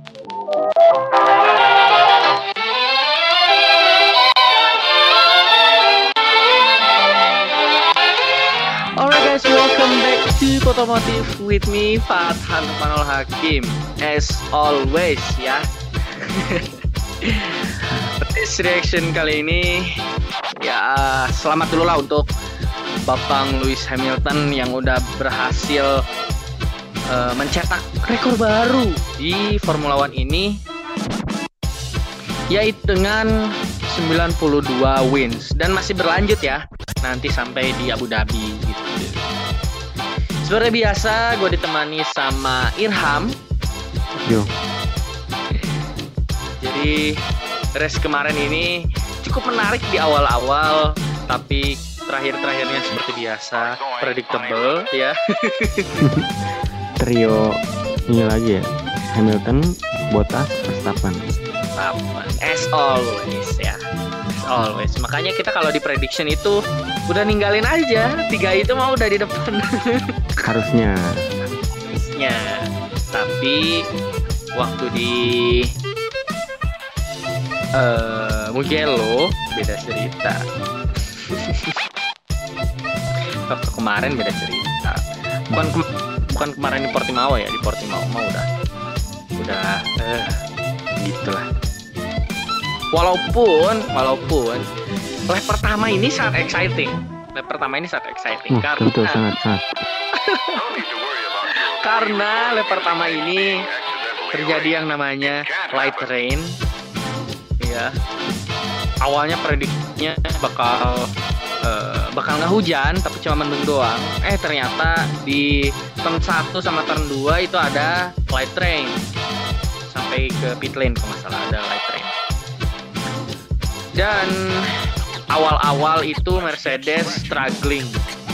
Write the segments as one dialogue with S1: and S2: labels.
S1: Alright guys, welcome back to with me Fathan Manol Hakim as always ya. This reaction kali ini ya selamat dulu lah untuk Bapang Lewis Hamilton yang udah berhasil uh, mencetak rekor baru di Formula One ini yaitu dengan 92 wins dan masih berlanjut ya nanti sampai di Abu Dhabi gitu. Seperti biasa gue ditemani sama Irham.
S2: Yo.
S1: Jadi race kemarin ini cukup menarik di awal-awal tapi terakhir-terakhirnya seperti biasa predictable ya.
S2: Trio ini lagi ya. Hamilton, Bottas, Verstappen.
S1: Verstappen as always ya. As always. Makanya kita kalau di prediction itu udah ninggalin aja tiga itu mau udah di depan.
S2: Harusnya.
S1: Harusnya. Tapi waktu di eh Mugello beda cerita. waktu kemarin beda cerita. Bukan kem- bukan kemarin di Portimao ya, di Portimao mah udah udah eh gitulah. Walaupun walaupun lap pertama ini sangat exciting. Lap pertama ini sangat exciting
S2: Hmm,
S1: karena
S2: betul sangat sangat.
S1: karena lap pertama ini terjadi yang namanya light rain ya awalnya prediksinya bakal eh, bakal nggak hujan tapi cuma mendung doang eh ternyata di turn 1 sama turn 2 itu ada light rain sampai ke pit lane kalau nggak salah ada light rain dan awal-awal itu Mercedes struggling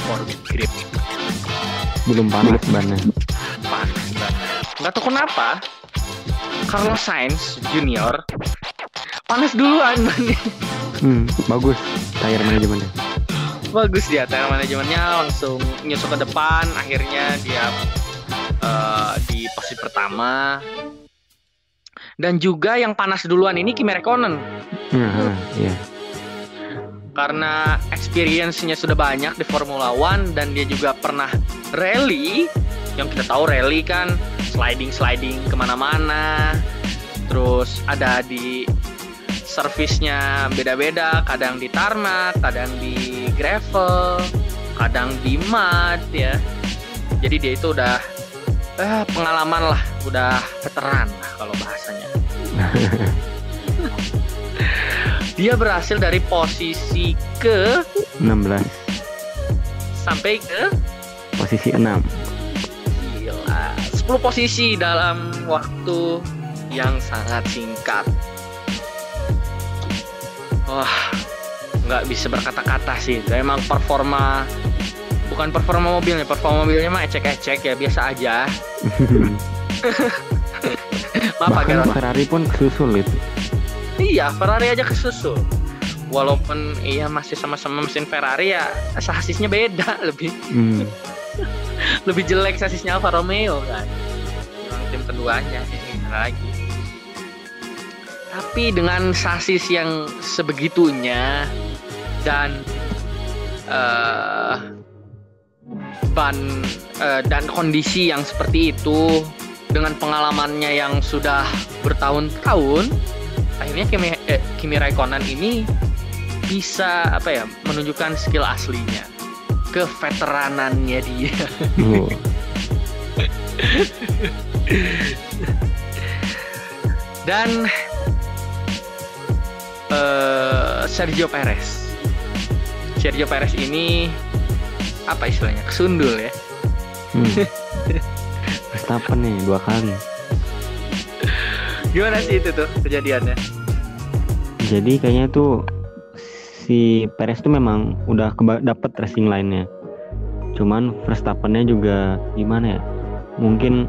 S1: for grip
S2: Belum panas bannya.
S1: panas banget. Nggak tahu kenapa. Carlos Sainz Junior panas duluan bannya.
S2: Hmm, bagus tire manajemennya.
S1: Bagus dia, tire manajemennya langsung nyusul ke depan. Akhirnya dia eh, di posisi pertama. Dan juga yang panas duluan ini Kimi Räikkönen
S2: ha, iya.
S1: karena experience-nya sudah banyak di Formula One dan dia juga pernah rally yang kita tahu rally kan sliding sliding ke mana-mana terus ada di servisnya beda-beda kadang di tarmac kadang di gravel kadang di mud ya. Jadi dia itu udah eh, pengalaman lah udah veteran lah kalau bahasanya. Dia berhasil dari posisi ke
S2: 16
S1: sampai ke?
S2: Posisi 6.
S1: gila. 10 posisi dalam waktu yang sangat singkat. Wah nggak bisa berkata-kata sih. Emang performa bukan performa mobilnya performa mobilnya mah ecek-ecek ya biasa aja. Maaf
S2: Bahkan
S1: agak
S2: Ferrari pun kesusul itu.
S1: iya Ferrari aja kesusul. Walaupun iya masih sama-sama mesin Ferrari ya sasisnya beda lebih.
S2: Hmm.
S1: lebih jelek sasisnya Alfa Romeo kan. Yang tim keduanya ini lagi. Tapi dengan sasis yang sebegitunya dan eh, ban eh, dan kondisi yang seperti itu dengan pengalamannya yang sudah bertahun-tahun akhirnya Kimi, eh, Kimi Raikkonen ini bisa apa ya menunjukkan skill aslinya keveteranannya dia
S2: Oh.
S1: dan eh, Sergio Perez. Sergio Perez ini apa istilahnya kesundul ya.
S2: Hmm. Verstappen nih dua kali.
S1: Gimana sih itu tuh kejadiannya?
S2: Jadi kayaknya tuh si Perez tuh memang udah dapet racing line-nya. Cuman Verstappennya juga gimana ya? Mungkin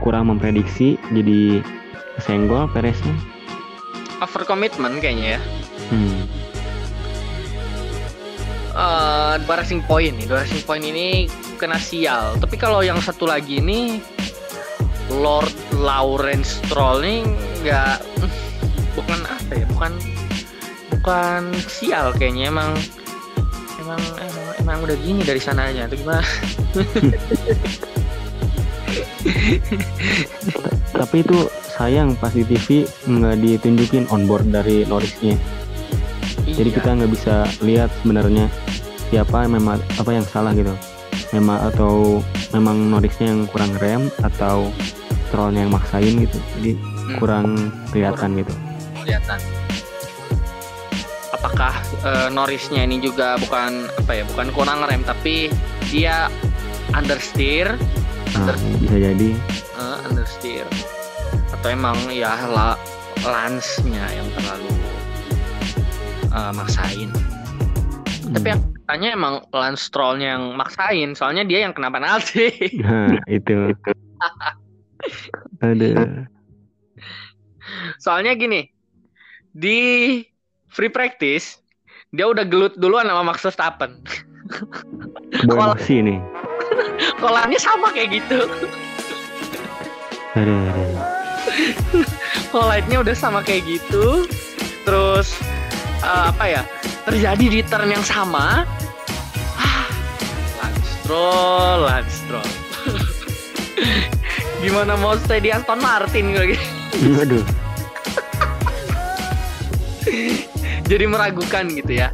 S2: kurang memprediksi jadi kesenggol Pereznya.
S1: Over commitment kayaknya ya.
S2: Hmm.
S1: Dua racing point nih, dua racing point ini kena sial. Tapi kalau yang satu lagi ini Lord Lawrence Stroll ini nggak bukan apa ya bukan bukan sial kayaknya emang emang emang, emang udah gini dari sananya tuh gimana
S2: Tapi itu sayang pas di TV nggak ditunjukin onboard dari Norrisnya. Jadi
S1: Iya.
S2: kita nggak bisa lihat sebenarnya siapa memang apa yang salah gitu. Memang atau memang Norrisnya yang kurang rem atau Strollnya yang maksain gitu. Jadi
S1: Hmm,
S2: kurang kelihatan gitu.
S1: kelihatan. Apakah eh, Norrisnya ini juga bukan apa ya bukan kurang rem tapi dia understeer?
S2: Nah, bisa jadi.
S1: Eh, understeer. Atau emang ya la, lance-nya yang terlalu eh, maksain. Tapi yang katanya emang Lance Stroll-nya yang maksain soalnya dia yang kena penalti
S2: Nah, itu. Aduh.
S1: soalnya gini di free practice dia udah gelut duluan sama Max Verstappen
S2: emosi nih.
S1: kolamnya sama kayak gitu
S2: Aduh, aduh.
S1: Collide-nya udah sama kayak gitu terus eh, apa ya terjadi di turn yang sama. Ah, Lance Stroll gimana mau stay di Aston Martin gitu?
S2: Aduh.
S1: jadi meragukan gitu ya.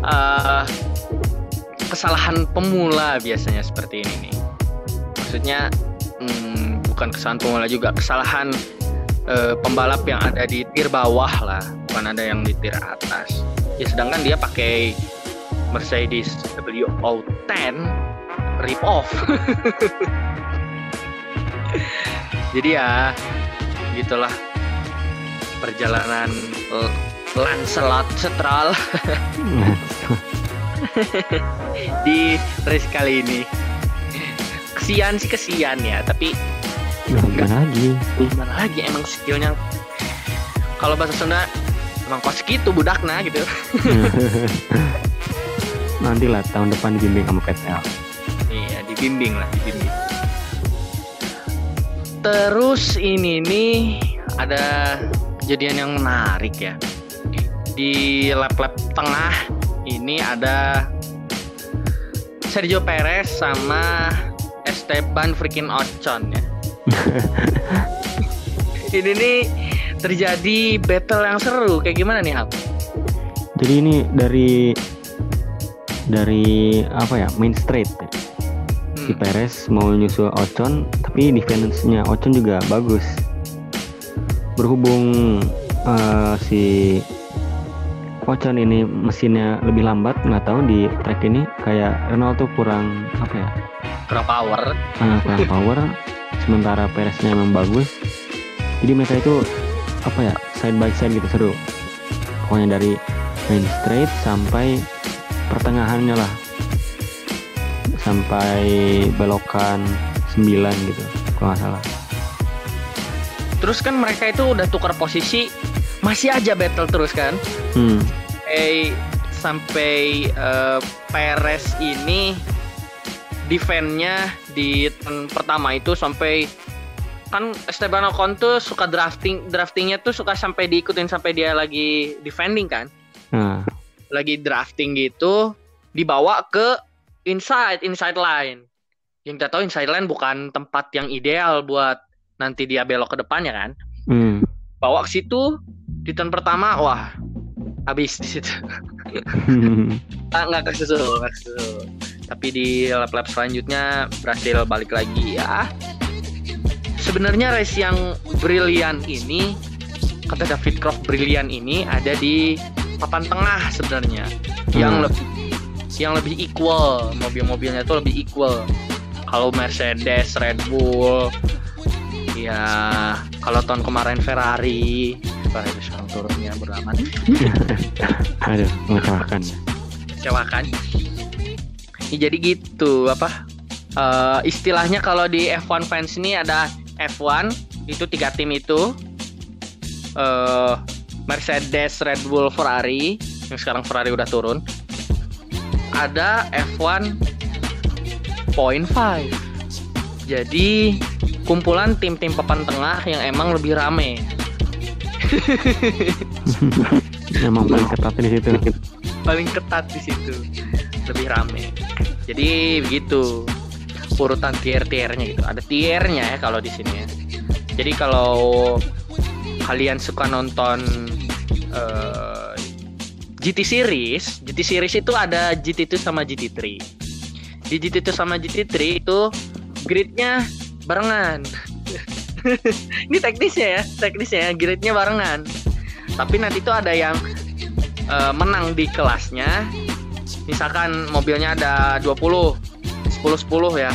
S1: Eh, kesalahan pemula biasanya seperti ini nih. Maksudnya hmm, bukan kesalahan pemula juga kesalahan eh, pembalap yang ada di tir bawah lah bukan ada yang di tir atas. Ya sedangkan dia pakai Mercedes WO10 rip off. Jadi ya gitulah perjalanan Lancelot Stroll di race kali ini. Kesian sih kesian ya tapi
S2: gimana lagi?
S1: gimana lagi emang skillnya? Kalau bahasa Sunda emang kos gitu budakna gitu.
S2: Nanti lah tahun depan dibimbing sama PTL.
S1: iya dibimbing lah dibimbing. Terus ini nih ada kejadian yang menarik ya. Di lap-lap tengah ini ada Sergio Perez sama Esteban freaking Ocon ya. Ini nih terjadi battle yang seru kayak gimana nih Hap?
S2: Jadi ini dari dari apa ya main straight ya. si
S1: Hmm.
S2: Perez mau nyusul Ocon tapi defense-nya Ocon juga bagus berhubung eh, si Ocon ini mesinnya lebih lambat nggak tahu di track ini kayak Renault tuh kurang apa ya
S1: kurang power
S2: eh, kurang power sementara Pereznya memang bagus jadi mereka itu apa ya side by side gitu seru. Pokoknya dari main straight sampai pertengahannya lah. Sampai belokan 9 gitu kalau nggak salah.
S1: Terus kan mereka itu udah tukar posisi masih aja battle terus kan?
S2: Hmm.
S1: sampai sampai eh, Perez ini defense-nya di pertama itu sampai kan Esteban Ocon tuh suka drafting draftingnya tuh suka sampai diikutin sampai dia lagi defending kan.
S2: Nah
S1: lagi drafting gitu dibawa ke inside inside line. Yang kita tahu inside line bukan tempat yang ideal buat nanti dia belok ke depannya kan.
S2: Hmm.
S1: bawa ke situ di turn pertama wah habis di situ. Ah, nggak kesusul nggak kesusul. Tapi di lap lap selanjutnya berhasil balik lagi ya sebenarnya race yang brilian ini kata David Croft brilian ini ada di papan tengah sebenarnya. Yang
S2: Hmm.
S1: lebih yang lebih equal mobil-mobilnya itu lebih equal. Kalau Mercedes Red Bull ya kalau tahun kemarin Ferrari. Ferrari sekarang turunnya beraman
S2: aduh mengecewakan
S1: kecewakan ya, jadi gitu apa eh, istilahnya kalau di F1 fans ini ada F1 itu tiga tim itu. Eh Mercedes, Red Bull, Ferrari. Yang sekarang Ferrari udah turun. Ada F1 point five. Jadi kumpulan tim-tim papan tengah yang emang lebih rame.
S2: Emang paling ketat di situ.
S1: paling ketat di situ. Lebih rame. Jadi begitu urutan tier-tiernya gitu. Ada tiernya ya kalau di sini ya. Jadi kalau kalian suka nonton uh, GT series GT series itu ada GT2 sama GT3 di GT2 sama GT3 itu gridnya barengan. Ini teknisnya ya teknisnya ya gridnya barengan. Tapi nanti itu ada yang uh, menang di kelasnya. Misalkan mobilnya ada 20 10 10 ya.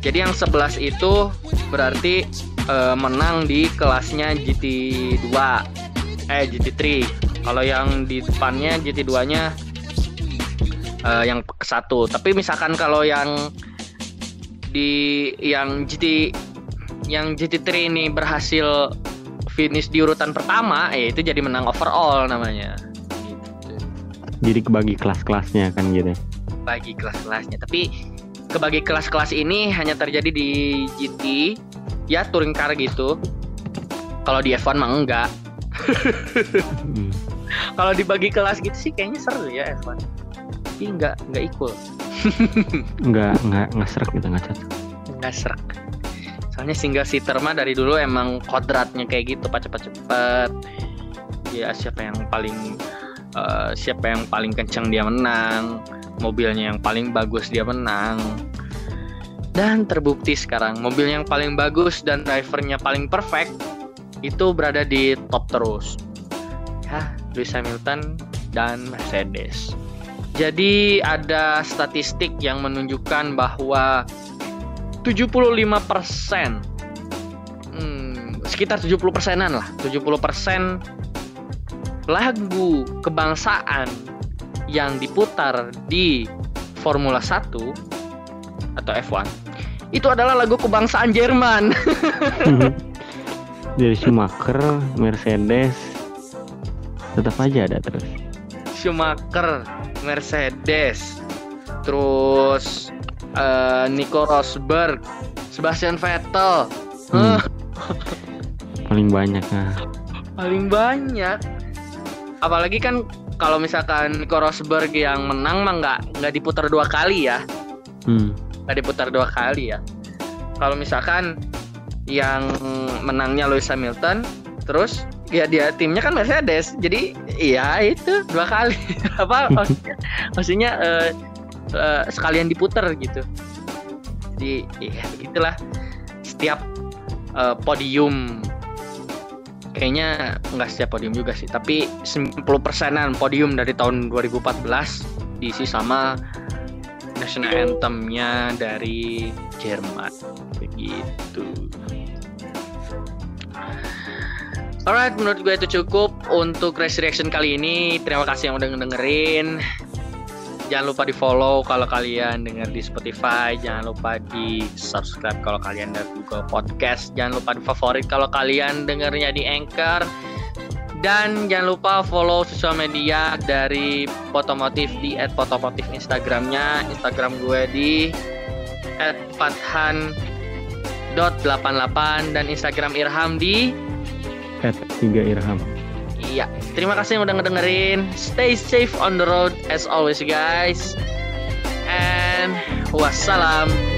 S1: Jadi yang 11 itu berarti uh, menang di kelasnya GT2 eh GT3 kalau yang di depannya GT2 nya uh, yang ke satu. Tapi misalkan kalau yang di yang GT yang GT3 ini berhasil finish di urutan pertama, ya itu jadi menang overall namanya.
S2: Jadi kebagi kelas-kelasnya kan gitu
S1: bagi kelas-kelasnya. Tapi kebagi kelas-kelas ini hanya terjadi di GT ya touring car gitu. Kalau di F1 mah enggak. Hmm. kalau dibagi kelas gitu sih kayaknya seru ya F1 tapi enggak enggak equal.
S2: Enggak enggak enggak serak gitu enggak cocok.
S1: Enggak serak. Soalnya single seater mah dari dulu emang kodratnya kayak gitu cepet-cepet ya siapa yang paling uh, siapa yang paling kencang dia menang mobilnya yang paling bagus dia menang. Dan terbukti sekarang mobil yang paling bagus dan drivernya paling perfect itu berada di top terus. Ya Lewis Hamilton dan Mercedes. Jadi ada statistik yang menunjukkan bahwa 75% hmm, sekitar 70 persenan lah 70 persen lagu kebangsaan yang diputar di Formula 1 atau F1 itu adalah lagu kebangsaan Jerman.
S2: Dari Schumacher, Mercedes tetap aja ada terus.
S1: Schumacher, Mercedes, terus uh, Nico Rosberg, Sebastian Vettel. Hmm.
S2: Paling banyak nah.
S1: Paling banyak apalagi kan kalau misalkan Nico Rosberg yang menang mah nggak nggak diputar dua kali ya. Hmm. nggak diputar dua kali ya. Kalau misalkan yang menangnya Lewis Hamilton terus ya dia timnya kan Mercedes. Jadi iya itu dua kali. Apa maksudnya maksudnya uh, uh, sekalian diputar gitu. Jadi ya begitulah. Setiap uh, podium kayaknya nggak setiap podium juga sih tapi 90 persenan podium dari tahun 2014 diisi sama national anthemnya dari Jerman begitu Alright, menurut gue itu cukup untuk resurrection kali ini. Terima kasih yang udah ngedengerin. Jangan lupa di follow kalau kalian dengar di Spotify. Jangan lupa di subscribe kalau kalian dari Google Podcast. Jangan lupa di favorit kalau kalian dengarnya di Anchor. Dan jangan lupa follow sosial media dari Potomotif di @potomotif Instagramnya, Instagram gue di @fathan.88 dan Instagram Irham di
S2: @3irham.
S1: Iya, terima kasih yang udah ngedengerin. Stay safe on the road as always guys. And wassalam.